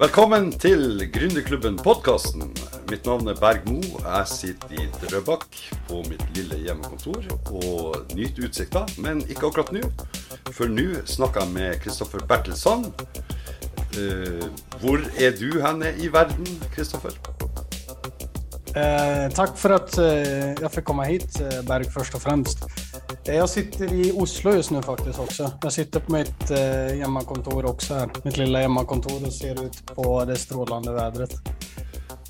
Velkommen til Gründerklubben-podkasten. Mitt navn er Berg Mo. Jeg sitter i Drøbak på mitt lille hjemmekontor og nyter utsikta, men ikke akkurat nå. For nå snakker jeg med Kristoffer Bertelsson. Uh, eh, hvor er du henne i verden, Kristoffer? Uh, eh, tack för att uh, jag fick komma hit, Berg, först och främst. Jag sitter i Oslo just nu faktiskt också. Jag sitter på mitt eh, hemmakontor också här. Mitt lilla hemmakontor och ser ut på det strålande vädret.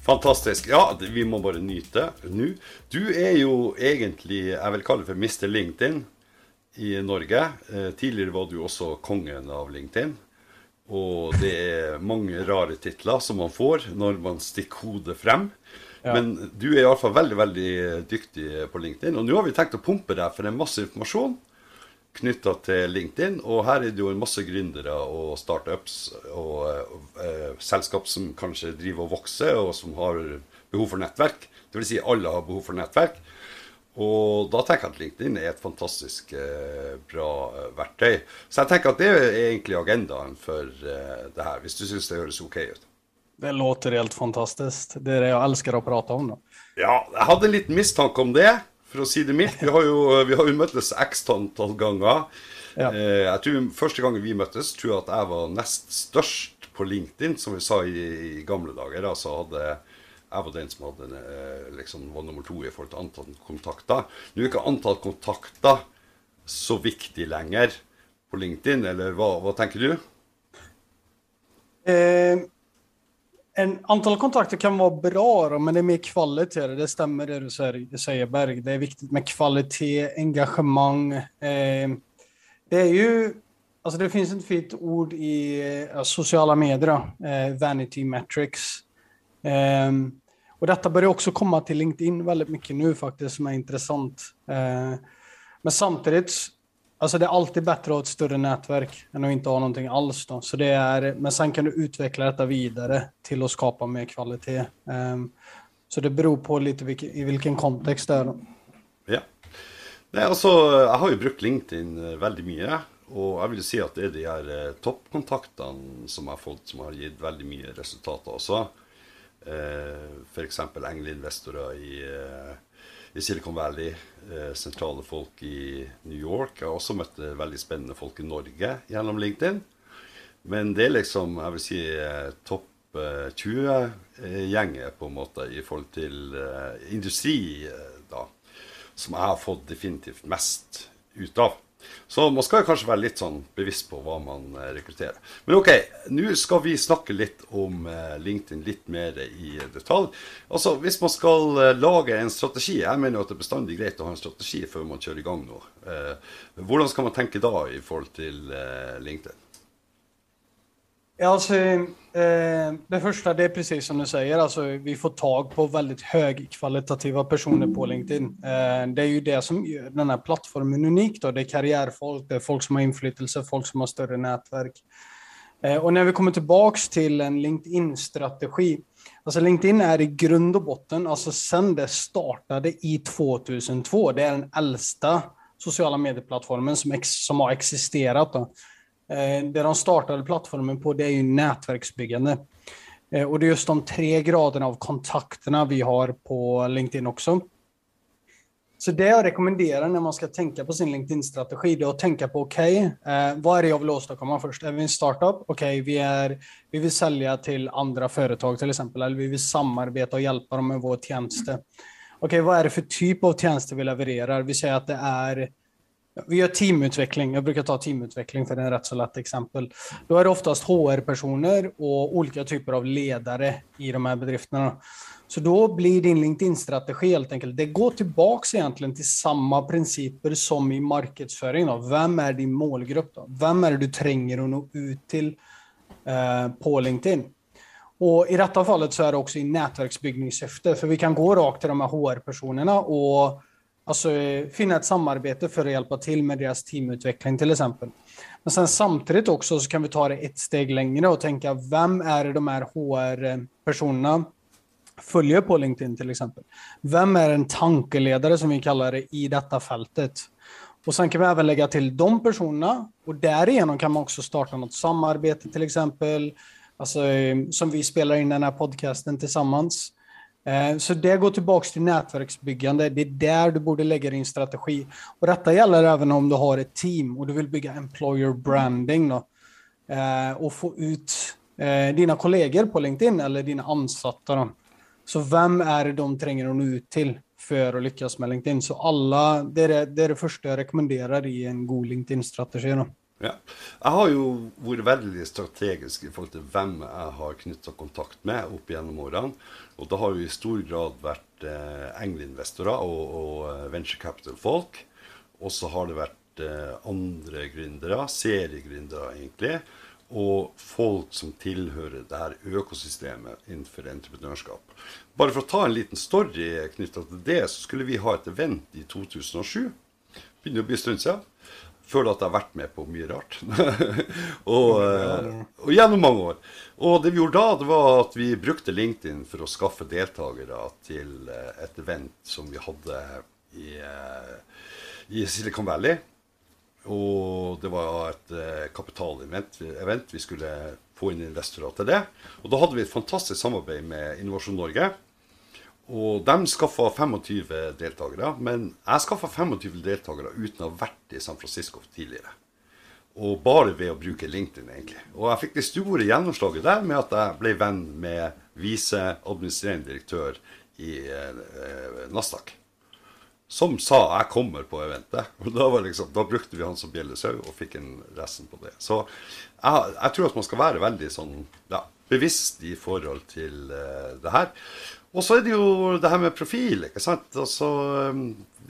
Fantastisk. Ja, vi må bare nyte nå. Du er jo egentlig, jeg vil kalle det for Mr. LinkedIn i Norge. Eh, tidligere var du også kongen av LinkedIn. Og det er mange rare titler som man får når man stikker hodet frem. Ja. Men du er iallfall veldig veldig eh, dyktig eh, på LinkedIn. Og nå har vi tenkt å pumpe deg for en masse informasjon knytta til LinkedIn. Og her er det jo en masse gründere og startups og, og eh, eh selskap som kanskje driver og vokser, og som har behov for nettverk. Dvs. Si alle har behov for nettverk. Og da tenker jeg at LinkedIn er et fantastisk eh, bra eh, verktøy. Så jeg tenker at det er egentlig agendaen for eh, det her, hvis du syns det høres OK ut. Det låter helt fantastiskt. Det är det jag älskar att prata om. Då. Ja, jeg hadde en liten mistanke om det, for å si det mildt. Vi har jo, vi har jo møttes x antall ganger. Ja. Eh, jeg tror Første gangen vi møttes, tror jeg at jeg var nest størst på LinkedIn, som vi sa i, i gamle dager. Altså hadde jeg var den som hadde, eh, liksom, var nummer to i forhold til antall kontakter. Nå er ikke antall kontakter så viktig lenger på LinkedIn, eller hva, hva tenker du? Eh en antal kontakter kan vara bra, då, men det är mer kvalitet. Det stämmer det du säger, Berg. Det är viktigt med kvalitet, engagemang. Eh, det är ju, alltså det finns ett fint ord i eh, sociala medier, eh, vanity metrics. Eh, och detta börjar också komma till LinkedIn väldigt mycket nu faktiskt, som är intressant. Eh, men samtidigt Alltså det är alltid bättre att ha ett större nätverk än att inte ha någonting alls. Då. Så det är, men sen kan du utveckla detta vidare till att skapa mer kvalitet. Um, så det beror på lite vilken, i vilken kontext det är. Ja. Nei, altså, jeg har jo brukt LinkedIn eh, väldigt veldig mye. Og jeg vil si at det er de her eh, toppkontaktene som jeg har fått, som har gitt veldig mye resultater også. Eh, F.eks. engleinvestorer i eh, i Silicon Valley, eh, sentrale folk i New York. Jeg har også møtt eh, veldig spennende folk i Norge gjennom LinkedIn. Men det er liksom, jeg vil si, eh, topp eh, 20-gjengen eh, på en måte i forhold til industri, da, som jeg har fått definitivt mest ut av. Så man skal kanskje være litt sånn bevisst på hva man rekryterar. rekrutterer. Men ok, nå skal vi snakke litt om eh, LinkedIn litt mer i detalj. Altså, Hvis man skal eh, lage en strategi Jeg mener at det er bestandig greit å ha en strategi før man kjører i gang noe. Eh, hvordan skal man tenke da i forhold til LinkedIn? Alltså, eh, det första, det är precis som du säger, alltså, vi får tag på väldigt högkvalitativa personer på LinkedIn. Eh, det är ju det som gör den här plattformen unik. Då. Det är karriärfolk, det är folk som har inflytelse, folk som har större nätverk. Eh, och när vi kommer tillbaks till en LinkedIn-strategi, alltså LinkedIn är i grund och botten, alltså sen det startade i 2002, det är den äldsta sociala medieplattformen som, ex, som har existerat. Då. Eh, det de startade plattformen på det är ju nätverksbyggande. Eh, och det är just de tre graderna av kontakterna vi har på LinkedIn också. Så det jag rekommenderar när man ska tänka på sin LinkedIn-strategi, det är att tänka på okej, okay, eh, vad är det jag vill åstadkomma först? Är vi en startup? Okej, okay, vi, vi vill sälja till andra företag till exempel, eller vi vill samarbeta och hjälpa dem med vår tjänst. Okej, okay, vad är det för typ av tjänster vi levererar? Vi säger att det är vi gör teamutveckling. Jag brukar ta teamutveckling för det är ett rätt så lätt exempel. Då är det oftast HR-personer och olika typer av ledare i de här bedrifterna. Så då blir din LinkedIn-strategi helt enkelt, det går tillbaks egentligen till samma principer som i marknadsföring. Då. Vem är din målgrupp? Då? Vem är det du tränger att nå ut till eh, på LinkedIn? Och I detta fallet så är det också i nätverksbyggningssyfte, för vi kan gå rakt till de här HR-personerna och Alltså eh, finna ett samarbete för att hjälpa till med deras teamutveckling till exempel. Men sen samtidigt också så kan vi ta det ett steg längre och tänka vem är det de här HR-personerna följer på LinkedIn till exempel? Vem är en tankeledare som vi kallar det i detta fältet? Och sen kan vi även lägga till de personerna och därigenom kan man också starta något samarbete till exempel. alltså, eh, som vi spelar in den här podcasten tillsammans. Eh, så det går tillbaka till nätverksbyggande. Det är där du borde lägga din strategi. Och detta gäller även om du har ett team och du vill bygga employer branding. Då. Eh, och få ut eh, dina kollegor på LinkedIn eller dina ansatta. Då. Så vem är det de tränger att nå ut till för att lyckas med LinkedIn? Så alla, det är det, det, är det första jag rekommenderar i en god LinkedIn-strategi. Ja. Jeg har jo vært veldig strategisk i forhold til hvem jeg har knytta kontakt med opp gjennom årene. Og det har jo i stor grad vært eh, engleinvestorer og, og eh, venture capital-folk. Og så har det vært eh, andre gründere, seriegründere egentlig, og folk som tilhører det her økosystemet innenfor entreprenørskap. Bare for å ta en liten story knytta til det, så skulle vi ha et event i 2007. Begynner å bli en stund siden føler at jeg har vært med på mye rart. og, eh, og, gjennom mange år. Og det vi gjorde da, det var at vi brukte LinkedIn for å skaffe deltakere til eh, et event som vi hadde i, eh, i Silicon Valley. Og det var et kapitalevent. Vi skulle få inn investorer til det. Og da hadde vi et fantastisk samarbeid med Innovasjon Norge. Og de skaffa 25 deltakere. Men jeg skaffa 25 deltakere uten å ha vært i San Francisco tidligere. Og bare ved å bruke LinkedIn, egentlig. Og jeg fikk det store gjennomslaget der med at jeg ble venn med viseadministrerende direktør i eh, Nasdaq. Som sa 'jeg kommer på eventet'. Og da, liksom, da brukte vi han som bjellesau og fikk en resten på det. Så jeg, jeg, tror at man skal være veldig sånn ja, bevisst i forhold til uh, det her. Og så er det jo det her med profil. ikke sant? Altså, eh,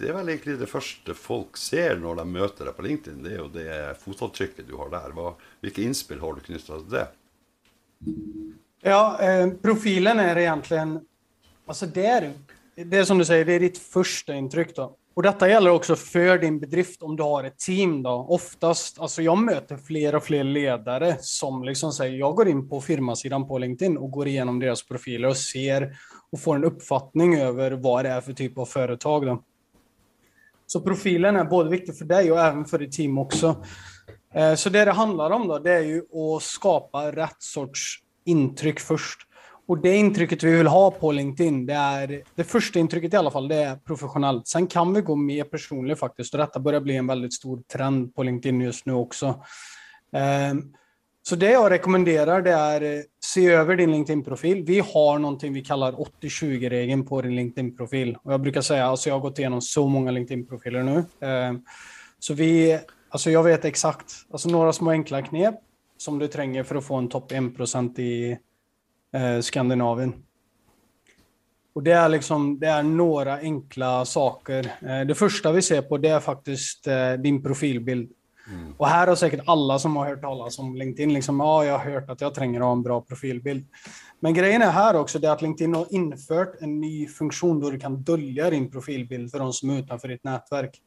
det er vel egentlig det første folk ser når de møter deg på LinkedIn. Det er jo det fotavtrykket du har der. Hva, hvilke innspill har du knytta til det? Ja, eh, profilen är egentligen... altså det, er, det är som du säger, det är ditt första intryck. Då. Och detta gäller också för din bedrift om du har ett team. Då. Oftast, alltså jag möter fler och fler ledare som liksom säger, jag går in på firmasidan på LinkedIn och går igenom deras profiler och ser och får en uppfattning över vad det är för typ av företag. Då. Så profilen är både viktig för dig och även för ditt team också. Eh, så det det handlar om då, det är ju att skapa rätt sorts intryck först. Och det intrycket vi vill ha på LinkedIn, det är det första intrycket i alla fall, det är professionellt. Sen kan vi gå mer personligt faktiskt och detta börjar bli en väldigt stor trend på LinkedIn just nu också. Ehm, så det jag rekommenderar det är se över din LinkedIn-profil. Vi har någonting vi kallar 80-20-regeln på din LinkedIn-profil. Och jag brukar säga, alltså jag har gått igenom så många LinkedIn-profiler nu. Ehm, så vi, alltså jag vet exakt, alltså några små enkla knep som du tränger för att få en topp 1% i eh, Skandinavien. Och det är liksom, det är några enkla saker. det första vi ser på det är faktiskt din profilbild. Mm. Och här har säkert alla som har hört talas om LinkedIn, liksom, ja, jag har hört att jag tränger att ha en bra profilbild. Men grejen är här också, det är att LinkedIn har infört en ny funktion då du kan dölja din profilbild för de som är utanför ditt nätverk.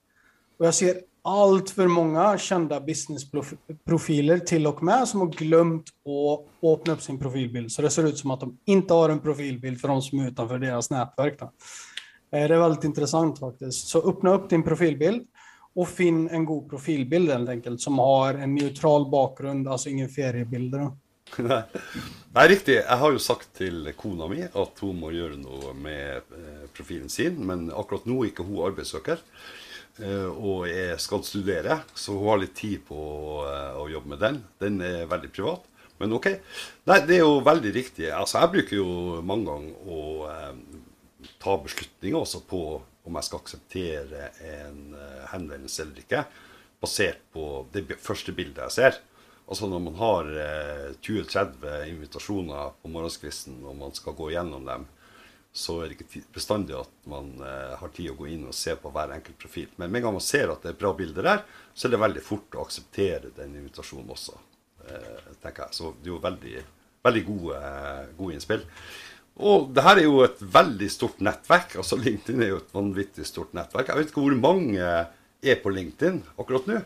Och jag ser allt för många kända businessprofiler till och med som har glömt att öppna upp sin profilbild. Så det ser ut som att de inte har en profilbild för de som är utanför deras nätverk. Då. Eh, det är väldigt intressant faktiskt. Så öppna upp din profilbild och finn en god profilbild helt enkelt som har en neutral bakgrund, alltså ingen feriebilder. Nej. Nei, riktig. Jag har ju sagt till kona mi att hon måste göra något med eh, profilen sin, men akkurat nu är inte hon arbetssökare. Eh, og jeg skal studere, så hun har litt tid på å, å jobbe med den. Den er veldig privat. Men OK. Nei, det er jo veldig riktig. Altså, jeg bruker jo mange ganger å eh, ta beslutninger også på om jeg skal akseptere en eh, henvendelse eller ikke, basert på det første bildet jeg ser. Altså når man har eh, 20-30 invitasjoner på morgenskvisten, og man skal gå gjennom dem, så er det ikke bestandig at man uh, har tid å gå inn og se på hver enkelt profil. Men med en gang man ser at det er bra bilder der, så er det veldig fort å akseptere den invitasjonen også. tenker jeg. Så det er jo veldig, veldig gode, gode innspill. Og det her er jo et veldig stort nettverk. altså LinkedIn er jo et vanvittig stort nettverk. Jeg vet ikke hvor mange er på LinkedIn akkurat nå?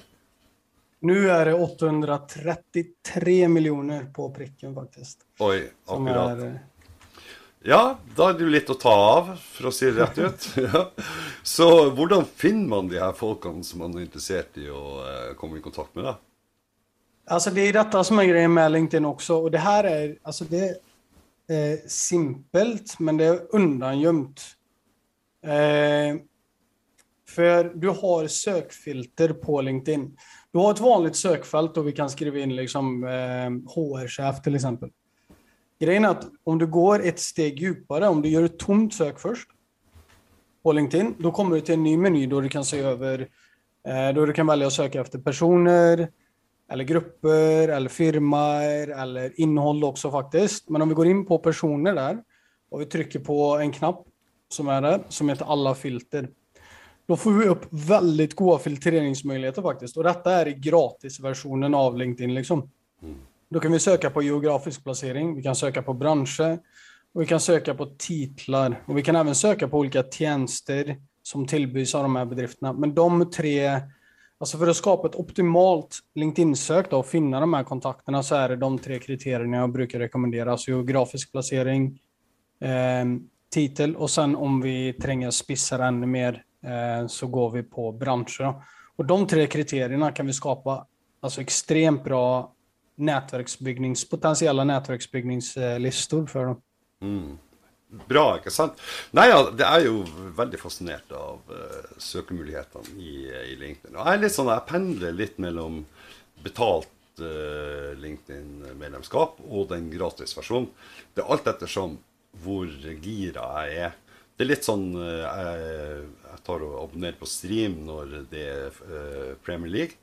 Nå er det 833 millioner på prikken, faktisk. Oi, akkurat. Ja, da er det jo litt å ta av, for å si det rett ut. ja. Så hvordan finner man de her folkene som man er interessert i å uh, komme i kontakt med? da? Alltså det är detta som är grejen med LinkedIn också. Och det här är, alltså det är eh, simpelt, men det är undangömt. Eh, för du har sökfilter på LinkedIn. Du har ett vanligt sökfält och vi kan skriva in liksom eh, HR-chef till exempel. Grejen är att om du går ett steg djupare, om du gör ett tomt sök först på LinkedIn, då kommer du till en ny meny då du kan se över, eh, då du kan välja att söka efter personer, eller grupper, eller firmor, eller innehåll också faktiskt. Men om vi går in på personer där och vi trycker på en knapp som är där, som heter alla filter. Då får vi upp väldigt goda filtreringsmöjligheter faktiskt. Och detta är i gratisversionen av LinkedIn. Liksom. Mm. Då kan vi söka på geografisk placering, vi kan söka på branscher, och vi kan söka på titlar. Och vi kan även söka på olika tjänster som tillbys av de här bedrifterna. Men de tre, alltså för att skapa ett optimalt LinkedIn-sök och finna de här kontakterna så är det de tre kriterierna jag brukar rekommendera. Alltså geografisk placering, eh, titel och sen om vi tränger spissar ännu mer eh, så går vi på branscher. Och de tre kriterierna kan vi skapa alltså extremt bra nätverksbyggnings, potentiella nätverksbyggningslistor för dem. Mm. Bra, ikke sant? Nei, ja, det er jo veldig fascinert av eh, uh, søkemulighetene i, i, LinkedIn. Og jeg er litt sånn, jeg pendler litt mellom betalt uh, LinkedIn-medlemskap og den gratisversjonen. Det er alt ettersom hvor gira jeg er. Det er litt sånn uh, eh, jeg, jeg, tar og abonnerer på stream når det er Premier League.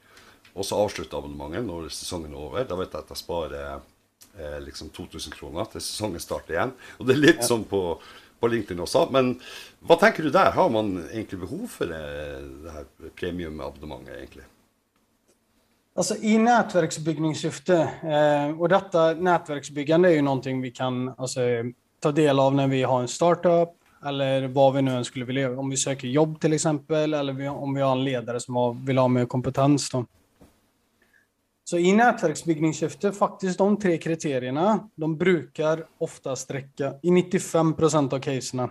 Og så avslutter abonnementet når sesongen er over. Da vet jeg at jeg sparer eh, liksom 2000 kroner til sesongen starter igjen. Og det er litt ja. sånn på, på, LinkedIn også. Men hva tenker du der? Har man egentlig behov för det, det här premiumabonnemanget egentlig? Alltså i nätverksbyggningssyfte, eh, och detta nätverksbyggande är ju någonting vi kan alltså, ta del av när vi har en startup eller vad vi nu än skulle vilja, om vi söker jobb till exempel, eller om vi har en ledare som vill ha mer kompetens. Då. Så i nätverksbyggningssyfte, faktiskt de tre kriterierna, de brukar ofta sträcka i 95 procent av caserna.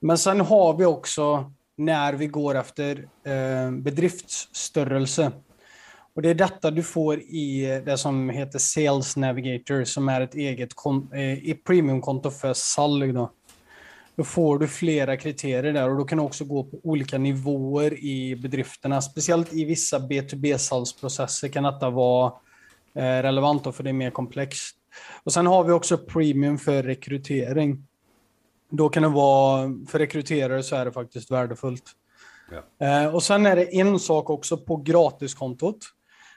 Men sen har vi också när vi går efter eh, bedriftsstörelse. Och det är detta du får i det som heter Sales Navigator, som är ett eget eh, premiumkonto för SALG. Då. Då får du flera kriterier där och då kan du också gå på olika nivåer i bedrifterna. Speciellt i vissa B2B-salsprocesser kan detta vara eh, relevant för det är mer komplext. Och sen har vi också premium för rekrytering. Då kan det vara, för rekryterare så är det faktiskt värdefullt. Ja. Eh, och sen är det en sak också på gratiskontot.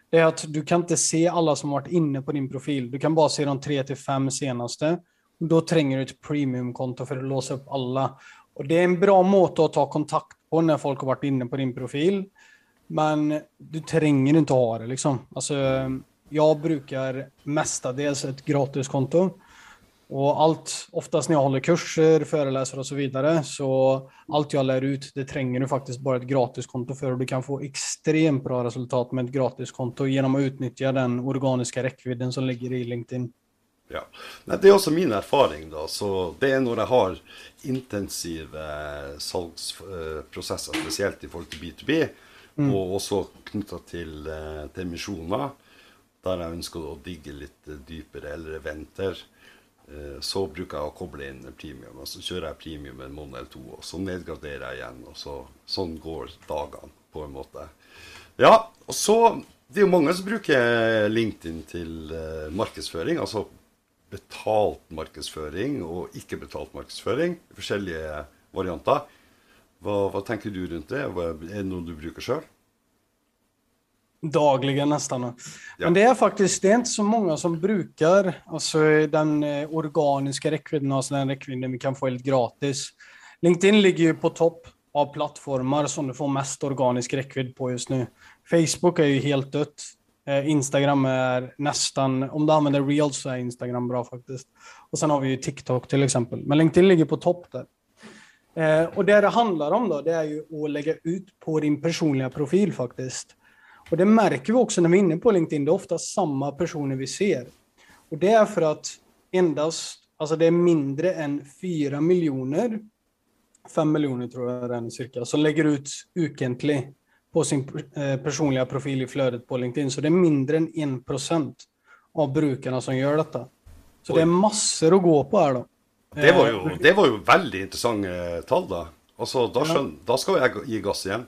Det är att du kan inte se alla som varit inne på din profil. Du kan bara se de tre till fem senaste. Då tränger du ett premiumkonto för att låsa upp alla. Och det är en bra måte att ta kontakt på när folk har varit inne på din profil. Men du tränger inte ha det liksom. Alltså, jag brukar mestadels ett gratiskonto. Och allt, oftast när jag håller kurser, föreläser och så vidare, så allt jag lär ut, det tränger du faktiskt bara ett gratiskonto för. Och du kan få extremt bra resultat med ett gratiskonto genom att utnyttja den organiska räckvidden som ligger i LinkedIn. Ja. Det er også min erfaring. da, så Det er når jeg har intensive salgsprosesser, spesielt i forhold til B2B, mm. og også knytta til, eh, til misjoner, der jeg ønsker å digge litt dypere, eller eventer, eh, så bruker jeg å koble inn premium. og Så kjører jeg premium en måned eller to, og så nedgraderer jeg igjen. og så, Sånn går dagene, på en måte. Ja, og så Det er jo mange som bruker LinkedIn til markedsføring. altså betalt markedsføring og ikke betalt markedsføring. Forskjellige varianter. Hva, hva tenker du rundt det? Er det noe du bruker sjøl? Dagligen nästan. Ja. Men det är faktiskt det är inte så många som brukar alltså, den eh, organiska räckvidden, alltså den räckvidden vi kan få helt gratis. LinkedIn ligger ju på topp av plattformar som du får mest organisk räckvidd på just nu. Facebook är ju helt dött. Eh, Instagram är nästan, om du använder reels så är Instagram bra faktiskt. Och sen har vi ju TikTok till exempel. Men LinkedIn ligger på topp där. Eh, och det det handlar om då, det är ju att lägga ut på din personliga profil faktiskt. Och det märker vi också när vi är inne på LinkedIn, det är ofta samma personer vi ser. Och det är för att endast, alltså det är mindre än 4 miljoner, 5 miljoner tror jag det är cirka, som lägger ut ukentlig på sin eh, personliga profil i flödet på LinkedIn. Så det är mindre än 1% av brukarna som gör detta. Så Oj. det är massor att gå på här då. Det var ju, det var ju väldigt intressant tal då. Och så då, skjøn, då ska jag ge gas igen.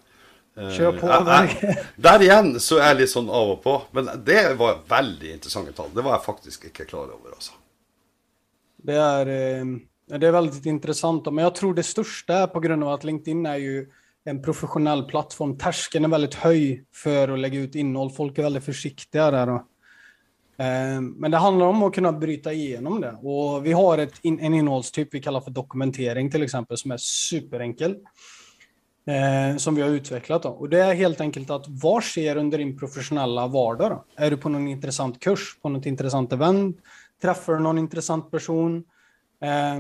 Kör på. Äh, där igen så är jag lite sån av och på. Men det var väldigt intressanta tal. Det var jag faktiskt inte klar över alltså. Det är, det är väldigt intressant. Men jag tror det största är på grund av att LinkedIn är ju en professionell plattform. Tärskeln är väldigt hög för att lägga ut innehåll. Folk är väldigt försiktiga där. Och, eh, men det handlar om att kunna bryta igenom det. Och vi har ett, en innehållstyp vi kallar för dokumentering till exempel som är superenkel. Eh, som vi har utvecklat. Då. Och det är helt enkelt att vad sker under din professionella vardag? Då? Är du på någon intressant kurs, på något intressant event? Träffar du någon intressant person? Eh,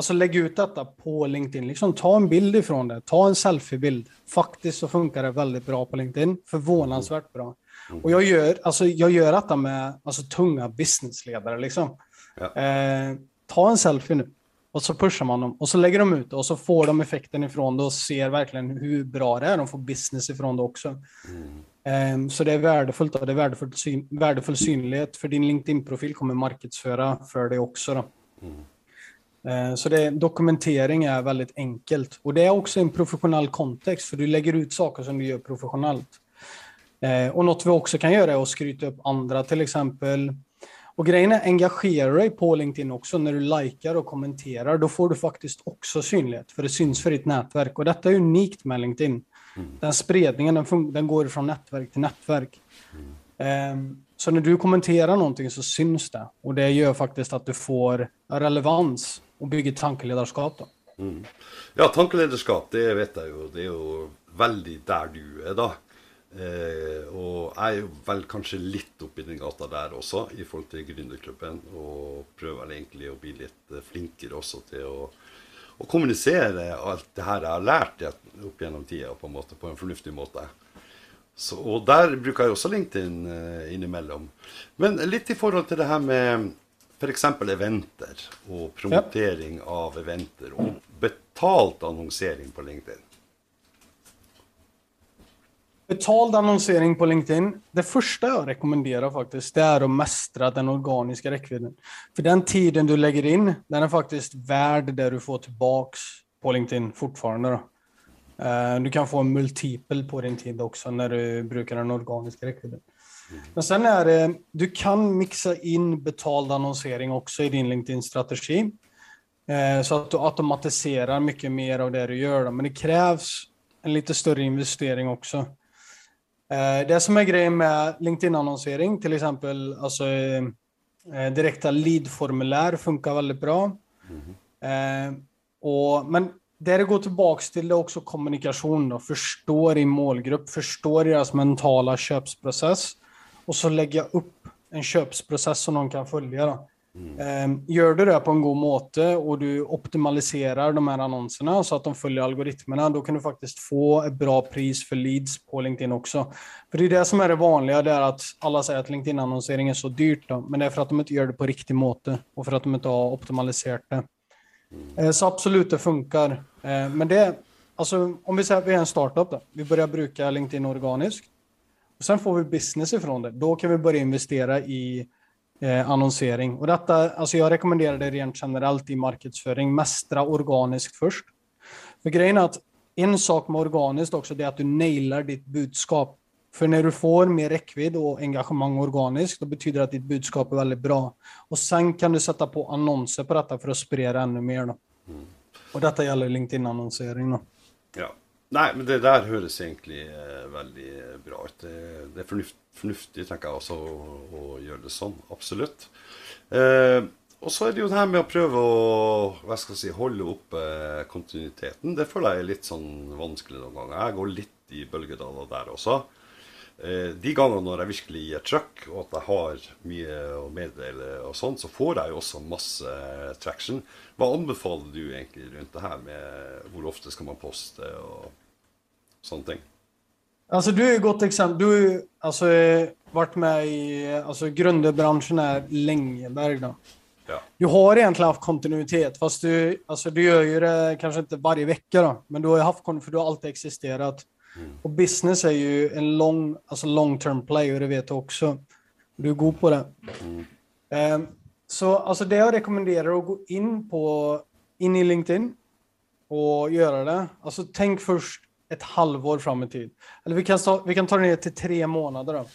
Alltså lägg ut detta på LinkedIn. Liksom, ta en bild ifrån det. Ta en selfiebild. Faktiskt så funkar det väldigt bra på LinkedIn. Förvånansvärt bra. Mm. Och jag gör, alltså, jag gör detta med alltså, tunga businessledare. Liksom. Ja. Eh, ta en selfie nu. Och så pushar man dem. Och så lägger de ut det. Och så får de effekten ifrån det och ser verkligen hur bra det är. De får business ifrån det också. Mm. Eh, så det är värdefullt. Då. Det är värdefull, syn, värdefull synlighet. För din LinkedIn-profil kommer marknadsföra för det också. Då. Mm. Eh, så det, dokumentering är väldigt enkelt. Och det är också en professionell kontext, för du lägger ut saker som du gör professionellt. Eh, och något vi också kan göra är att skryta upp andra, till exempel. Och grejen är, engagera dig på LinkedIn också. När du likar och kommenterar, då får du faktiskt också synlighet, för det syns för ditt nätverk. Och detta är unikt med LinkedIn. Mm. Den spridningen, den, den, går från nätverk till nätverk. Mm. Så när du kommenterar någonting så syns det. Och det gör faktiskt att du får relevans och bygger tankeledarskap. Då. Mm. Ja, tankeledarskap, det vet jag ju. Det är ju väldigt där du är då. Eh, och jag är ju väl kanske lite uppe i den gata där också i förhållande till Gründerklubben och prövar egentligen att bli lite eh, flinkare också till att och kommunicera allt det här jag har lärt upp genom tiden på en måte, på en förnuftig måte. Så, och där brukar jag också LinkedIn eh, inemellan. Men lite i förhållande till det här med för exempel eventer och promotering ja. av eventer och betalt annonsering på LinkedIn. Betald annonsering på LinkedIn. Det första jag rekommenderar faktiskt, det är att mästra den organiska räckvidden. För den tiden du lägger in, den är faktiskt värd det du får tillbaks på LinkedIn fortfarande. Då. Eh, du kan få en multipel på din tid också när du brukar den organiska räckvidden. Men sen är det, du kan mixa in betald annonsering också i din LinkedIn-strategi. Eh, så att du automatiserar mycket mer av det du gör. Men det krävs en lite större investering också. Eh, det som är grejen med LinkedIn-annonsering, till exempel alltså, eh, direkta lead-formulär funkar väldigt bra. Mm. Och, men det det går tillbaka till är också kommunikation. Då. Förstå din målgrupp, förstå deras mentala köpsprocess och så lägga upp en köpsprocess som någon kan följa. Då. Mm. Gör du det på en god måte och du optimaliserar de här annonserna så att de följer algoritmerna, då kan du faktiskt få ett bra pris för leads på LinkedIn också. För det är det som är det vanliga, det är att alla säger att LinkedIn-annonsering är så dyrt, då, men det är för att de inte gör det på riktig måte och för att de inte har optimaliserat det. Mm. Så absolut, det funkar. Ehm, men det, alltså, om vi säger att vi är en startup, då. vi börjar bruka LinkedIn organiskt. Och sen får vi business ifrån det. Då kan vi börja investera i eh, annonsering. Och detta, alltså jag rekommenderar det rent generellt i marknadsföring. Mästra organiskt först. För grejen är att en sak med organiskt också, det är att du nailar ditt budskap. För när du får mer räckvidd och engagemang organiskt, då betyder det att ditt budskap är väldigt bra. Och sen kan du sätta på annonser på detta för att sprida ännu mer. Då. Mm. Och detta gäller LinkedIn-annonsering. Ja. Nej, men det där hörs egentligen eh, väldigt eh, bra ut. Det, det är förnuftigt, tänker jag, alltså, också att göra det så. Absolut. Eh, och så är det ju det här med att pröva att vad ska jag säga, hålla upp eh, kontinuiteten. Det føler jag är lite sånn vanskelig noen ganger. Jeg går lite i bølgedaler där också. Eh, de gånger när jag verkligen ger trøkk, och att jag har mycket att meddela och sånt, så får jag ju också massa traction. Vad anbefaler du egentligen runt det här med hur ofta ska man posta och sånt ting? Alltså du är ett gott exempel. Du har alltså, varit med i alltså, grundbranschen är Längeberg. Då. Ja. Du har egentligen haft kontinuitet, fast du, alltså, du gör ju det kanske inte varje vecka, då, men du har haft för du har alltid existerat. Mm. Och business är ju en lång, alltså long term play och det vet du också. Du är god på det. Mm. Um, så alltså det jag rekommenderar att gå in på in i LinkedIn och göra det. Alltså tänk först ett halvår fram i tid. Eller vi kan, ta, vi kan ta det ner till tre månader. Då.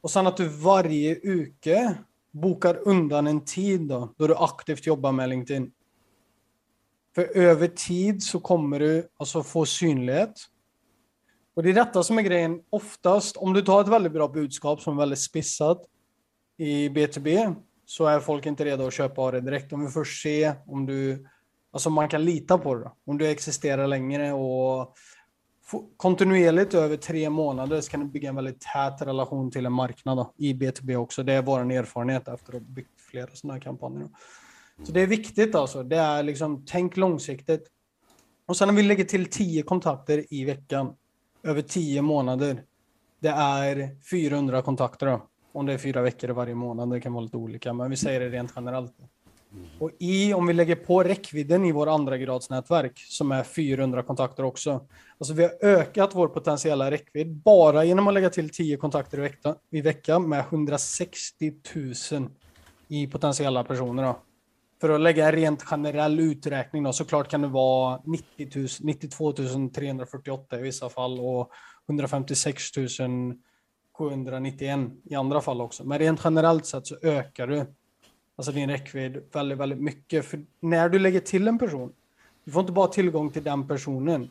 Och sen att du varje uke bokar undan en tid då, då du aktivt jobbar med LinkedIn. För över tid så kommer du alltså få synlighet. Och det är detta som är grejen. Oftast, om du tar ett väldigt bra budskap som är väldigt spissat i B2B, så är folk inte redo att köpa av det direkt. Om vi först se om du, alltså man kan lita på det. Om du existerar längre och kontinuerligt över tre månader så kan du bygga en väldigt tät relation till en marknad då, i B2B också. Det är vår erfarenhet efter att ha byggt flera sådana här kampanjer. Så det är viktigt alltså. Det är liksom, tänk långsiktigt. Och sen när vi lägger till tio kontakter i veckan över tio månader. Det är 400 kontakter då. Om det är fyra veckor varje månad, det kan vara lite olika, men vi säger det rent generellt. Och i, om vi lägger på räckvidden i vår andra gradsnätverk som är 400 kontakter också. Alltså vi har ökat vår potentiella räckvidd bara genom att lägga till 10 kontakter i, vecka, i veckan med 160 000 i potentiella personer. Då. För att lägga en rent generell uträkning då, såklart kan det vara 90 000, 92 348 i vissa fall och 156 791 i andra fall också. Men rent generellt sett så ökar du alltså din räckvidd väldigt, väldigt mycket. För när du lägger till en person, du får inte bara tillgång till den personen,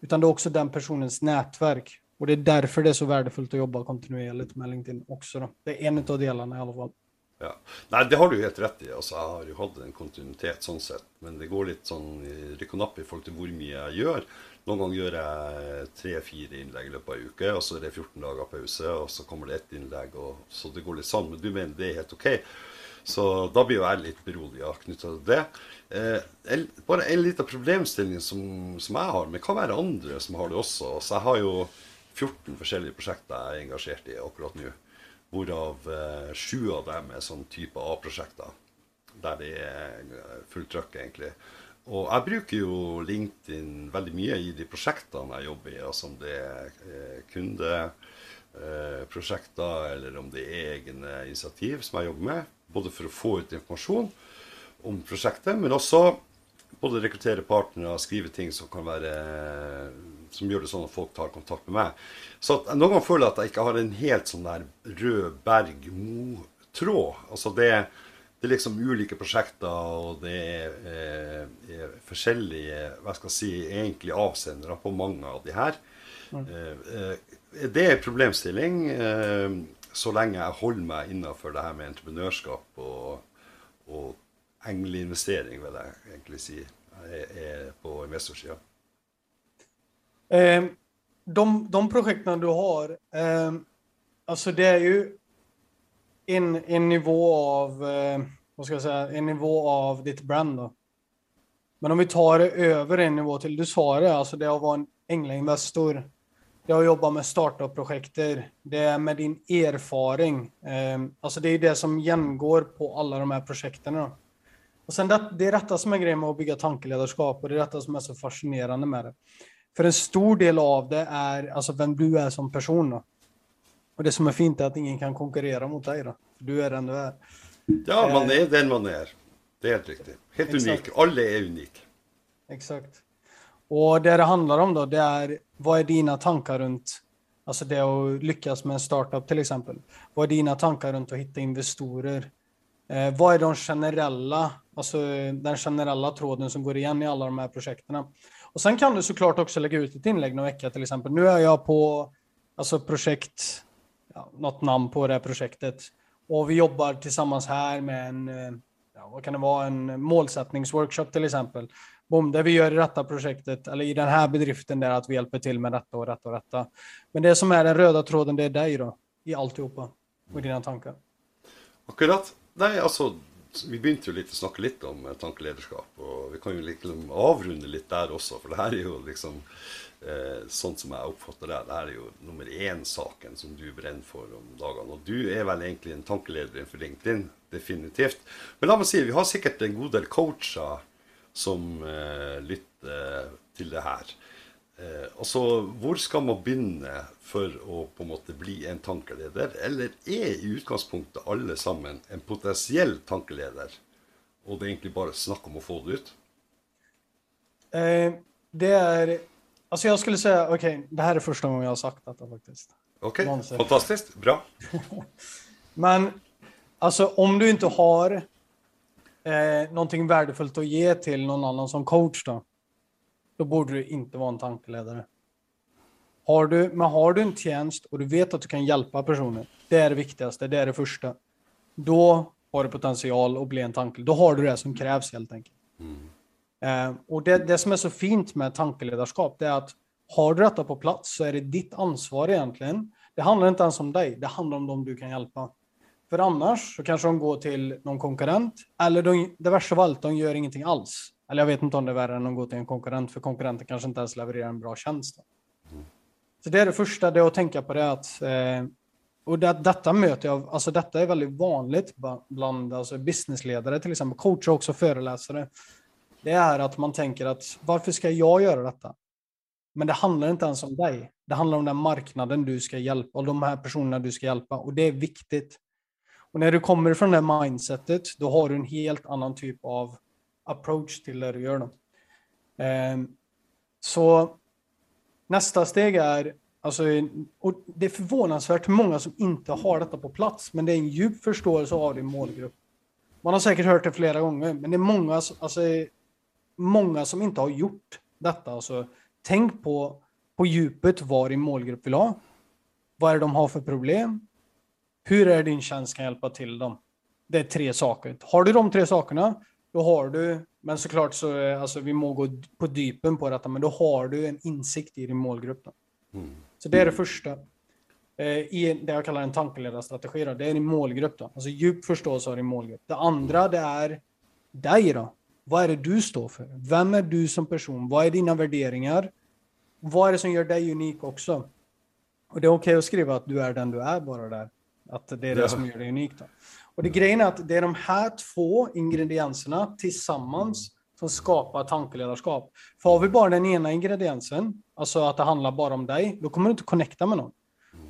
utan det är också den personens nätverk. Och det är därför det är så värdefullt att jobba kontinuerligt med LinkedIn också. Då. Det är en av delarna i alla fall. Ja. Nej, det har du helt rett i. Altså, jeg har jo hatt en kontinuitet sånn sett. Men det går litt sånn rykk og napp i forhold til hvor mye jeg gjør. Noen ganger gjør jeg tre-fire innlegg i løpet av uke, og så er det 14 dager pause, og så kommer det ett innlegg, og så det går litt sånn. Men du mener det er helt OK? Så da blir jo jeg litt beroliga knytta til det. Eh, bare en liten problemstilling som, som, jeg har, men kan være andre som har det også. Så jeg har jo 14 forskjellige prosjekter jeg er engasjert i akkurat nå. Hvorav eh, sju av dem er sånn type A-prosjekter. Der det er eh, fullt trøkk, egentlig. Og jeg bruker jo LinkedIn veldig mye i de prosjektene jeg jobber i. Altså om det er eh, kundeprosjekter, eh, eller om det er egne initiativ som jeg jobber med. Både for å få ut informasjon om prosjektet, men også både rekruttere partnere, skrive ting som kan være som gjør det sånn at folk tar kontakt med meg. Så at noen ganger føler jeg at jeg ikke har en helt sånn der rød berg-mo-tråd. Altså det, det, er liksom ulike prosjekter, og det er, eh, er forskjellige hva skal jeg si, egentlig avsendere på mange av de her. Mm. Eh, det er en problemstilling eh, så lenge jeg holder meg innafor det her med entreprenørskap og, og engleinvestering, vil jeg egentlig si, er, på investorsida. Eh, de, de projekten du har, eh, alltså det är ju en, en nivå av, eh, vad ska jag säga, en nivå av ditt brand då. Men om vi tar det över en nivå till, du sa det, alltså det att vara en änglainvestor, det har jobbat med startup-projekter, det är med din erfaring. Eh, alltså det är det som genomgår på alla de här projekten. Då. Och sen det, det är detta som är grejen med att bygga tankeledarskap och det är detta som är så fascinerande med det. För en stor del av det är alltså vem du är som person. Då. Och det som är fint är att ingen kan konkurrera mot dig. Då. Du är den du är. Ja, man är den man är. Det är helt riktigt. Helt Exakt. unik. Alla är unik. Exakt. Och det det handlar om då, det är vad är dina tankar runt Alltså det att lyckas med en startup till exempel. Vad är dina tankar runt att hitta investorer? Eh, vad är de generella, alltså den generella tråden som går igen i alla de här projekten? Och sen kan du såklart också lägga ut ett inlägg någon vecka till exempel. Nu är jag på alltså projekt, ja, något namn på det här projektet. Och vi jobbar tillsammans här med en, eh, ja, vad kan det vara, en målsättningsworkshop till exempel. Boom, det vi gör i detta projektet, eller i den här bedriften, är att vi hjälper till med detta och detta och detta. Men det som är den röda tråden, det är dig då, i alltihopa. Och dina tankar. Akkurat. Nej, alltså vi begynte jo litt å snakke litt om eh, tankeledarskap tankelederskap. Og vi kan jo liksom avrunde litt der også, for det her er jo liksom eh, Sånn som jeg oppfatter det, det her er jo nummer én-saken som du brenner for om dagene. Og du er vel egentlig en tankeleder for LinkedIn, definitivt. Men la meg si, vi har sikkert en god del coacher som eh, lytter til det her. Eh, altså, hvor skal man begynne for å på en måte bli en tankeleder? Eller er i utgangspunktet alle sammen en potensiell tankeleder, og det er egentlig bare snakk om å få det ut? Eh, det är, alltså jag skulle säga, okej, okay, det här är första gången jag har sagt detta faktiskt. Okej, okay, fantastiskt, bra. Men alltså om du inte har eh, någonting värdefullt att ge till någon annan som coach då, då borde du inte vara en tankeledare. Har du, men har du en tjänst och du vet att du kan hjälpa personer, det är det viktigaste, det är det första. Då har du potential att bli en tankeledare. Då har du det som krävs helt enkelt. Mm. Eh, och det, det som är så fint med tankeledarskap, det är att har du detta på plats så är det ditt ansvar egentligen. Det handlar inte ens om dig, det handlar om dem du kan hjälpa. För annars så kanske de går till någon konkurrent, eller de, det värsta av allt, de gör ingenting alls. Eller jag vet inte om det är värre än att gå till en konkurrent, för konkurrenten kanske inte ens levererar en bra tjänst. Så det är det första, det är att tänka på det att eh, och det, detta möter jag, alltså detta är väldigt vanligt bland alltså businessledare, till exempel coacher och också föreläsare. Det är att man tänker att varför ska jag göra detta? Men det handlar inte ens om dig. Det handlar om den marknaden du ska hjälpa och de här personerna du ska hjälpa och det är viktigt. Och när du kommer från det mindsetet, då har du en helt annan typ av approach till det du gör. Då. Ehm, så nästa steg är, alltså, och det är förvånansvärt många som inte har detta på plats, men det är en djup förståelse av din målgrupp. Man har säkert hört det flera gånger, men det är många, alltså, många som inte har gjort detta. Alltså, tänk på, på djupet vad din målgrupp vill ha. Vad är det de har för problem? Hur är din tjänst kan hjälpa till dem? Det är tre saker. Har du de tre sakerna, då har du, men såklart så är, alltså vi må gå på dypen på detta, men då har du en insikt i din målgrupp. Mm. Så det är det första. Eh, I det jag kallar en tankeledarstrategi, då. det är din målgrupp. Då. Alltså djup förståelse av din målgrupp. Det andra, det är dig då. Vad är det du står för? Vem är du som person? Vad är dina värderingar? Vad är det som gör dig unik också? Och det är okej okay att skriva att du är den du är bara där. Att det är det ja. som gör dig unik. Då. Och det grejen är att det är de här två ingredienserna tillsammans som skapar tankeledarskap. För har vi bara den ena ingrediensen, alltså att det handlar bara om dig, då kommer du inte connecta med någon.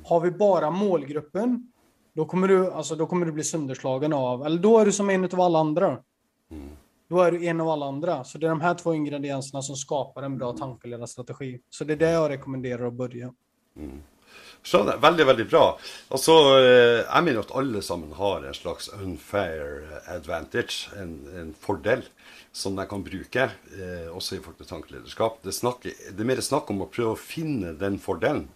Har vi bara målgruppen, då kommer du, alltså, då kommer du bli sönderslagen av, eller då är du som en av alla andra. Då är du en av alla andra. Så det är de här två ingredienserna som skapar en bra tankeledarstrategi. Så det är det jag rekommenderar att börja. Mm. Skjønner. Veldig, veldig bra. Altså, eh, Jeg mener at alle sammen har en slags unfair advantage, en, en fordel, som de kan bruke, eh, også i forhold til tankelederskap. Det, snakker, det, er mer snakk om å prøve å finne den fordelen.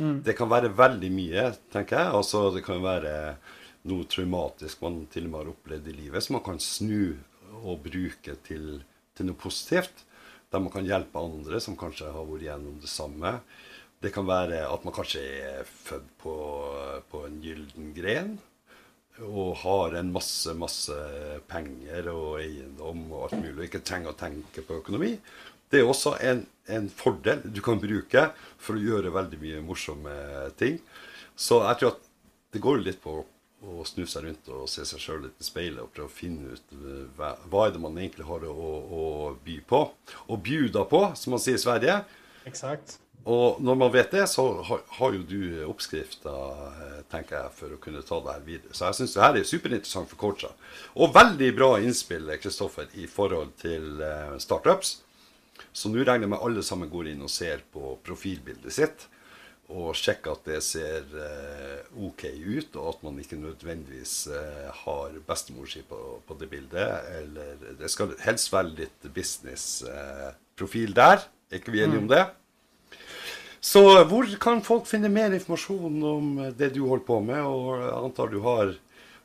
Mm. Det kan være veldig mye, tenker jeg. Altså, det kan være noe traumatisk man til og med har opplevd i livet, som man kan snu og bruke til, til noe positivt. Der man kan hjelpe andre som kanskje har vært gjennom det samme. Det kan være at man kanskje er født på, på en gylden gren og har en masse, masse penger og eiendom og alt mulig, og ikke trenger å tenke på økonomi. Det er også en, en, fordel du kan bruke for å gjøre veldig mye morsomme ting. Så jeg tror at det går litt på å snu seg rundt og se seg sjøl litt i speilet og prøve å finne ut hva, hva er det man egentlig har å, å by på. Og bjuda på, som man sier i Sverige. Exakt. Og når man vet det, så har, har jo du oppskrifter, eh, tenker jeg, for å kunne ta det her videre. Så jeg syns det her er superinteressant for coacher. Og veldig bra innspill, Kristoffer, i forhold til eh, startups. Så nå regner jeg med alle sammen går inn og ser på profilbildet sitt. Og sjekker at det ser eh, OK ut, og at man ikke nødvendigvis har bestemor si på, på, det bildet. Eller det skal helst være litt business-profil der. Er ikke vi enige om mm. det? Så hvor kan folk finne mer informasjon om det du holder på med? Og jeg antar du har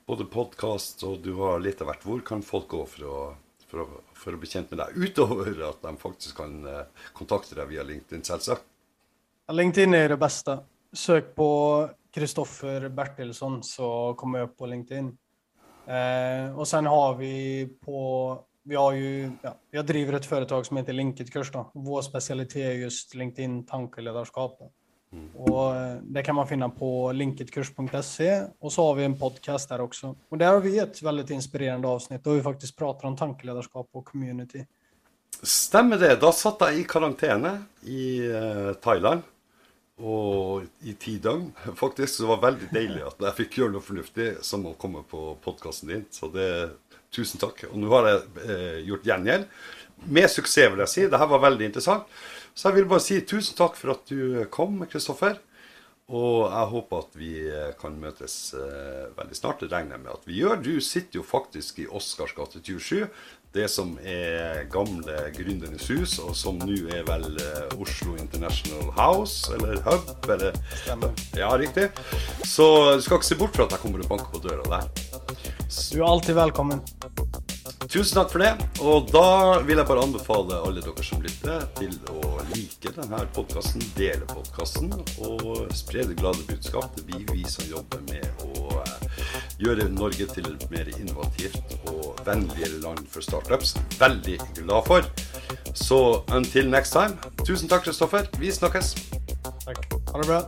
både podkast og du har litt av hvert. Hvor kan folk gå for å, for, å, for å, bli kjent med deg? Utover at de faktisk kan eh, kontakte deg via LinkedIn, selvsagt. LinkedIn är det bästa. Sök på Kristoffer Bertilsson så kommer jag upp på LinkedIn. Eh, och sen har vi på vi har ju, ja, jag driver ett företag som heter Linkedkurs då. Vår specialitet är just LinkedIn tankeledarskap. Mm. Och eh, det kan man finna på linkedkurs.se och så har vi en podcast där också. Och där har vi ett väldigt inspirerande avsnitt då vi faktiskt pratar om tankeledarskap och community. Stemmer det. Da satt jeg i karantene i uh, Thailand. Og i ti døgn, faktisk. Så det var veldig deilig at jeg fikk gjøre noe fornuftig som å komme på podkasten din. Så det Tusen takk. Og nå har jeg eh, gjort gjengjeld. Med suksess, vil jeg si. Dette var veldig interessant. Så jeg vil bare si tusen takk for at du kom, Kristoffer. Og jeg håper at vi eh, kan møtes eh, veldig snart. Det regner jeg med at vi gjør. Du sitter jo faktisk i Oscars gate 27. Det som er gamle Gründernes hus, og som nå er vel eh, Oslo International House, eller Hub, eller Stemmer. Ja, riktig. Så du skal ikke se bort fra at jeg kommer og banker på døra der. Du er alltid velkommen. Tusen takk for det. Og da vil jeg bare anbefale alle dere som lytter, til å like denne podkasten, dele podkasten og spre det glade budskap. Det blir vi som jobber med å eh, gjøre Norge til et mer innovativt og vennligere land for startups. Veldig glad for. Så until next time. Tusen takk, Kristoffer. Vi snakkes. Takk. Ha det bra.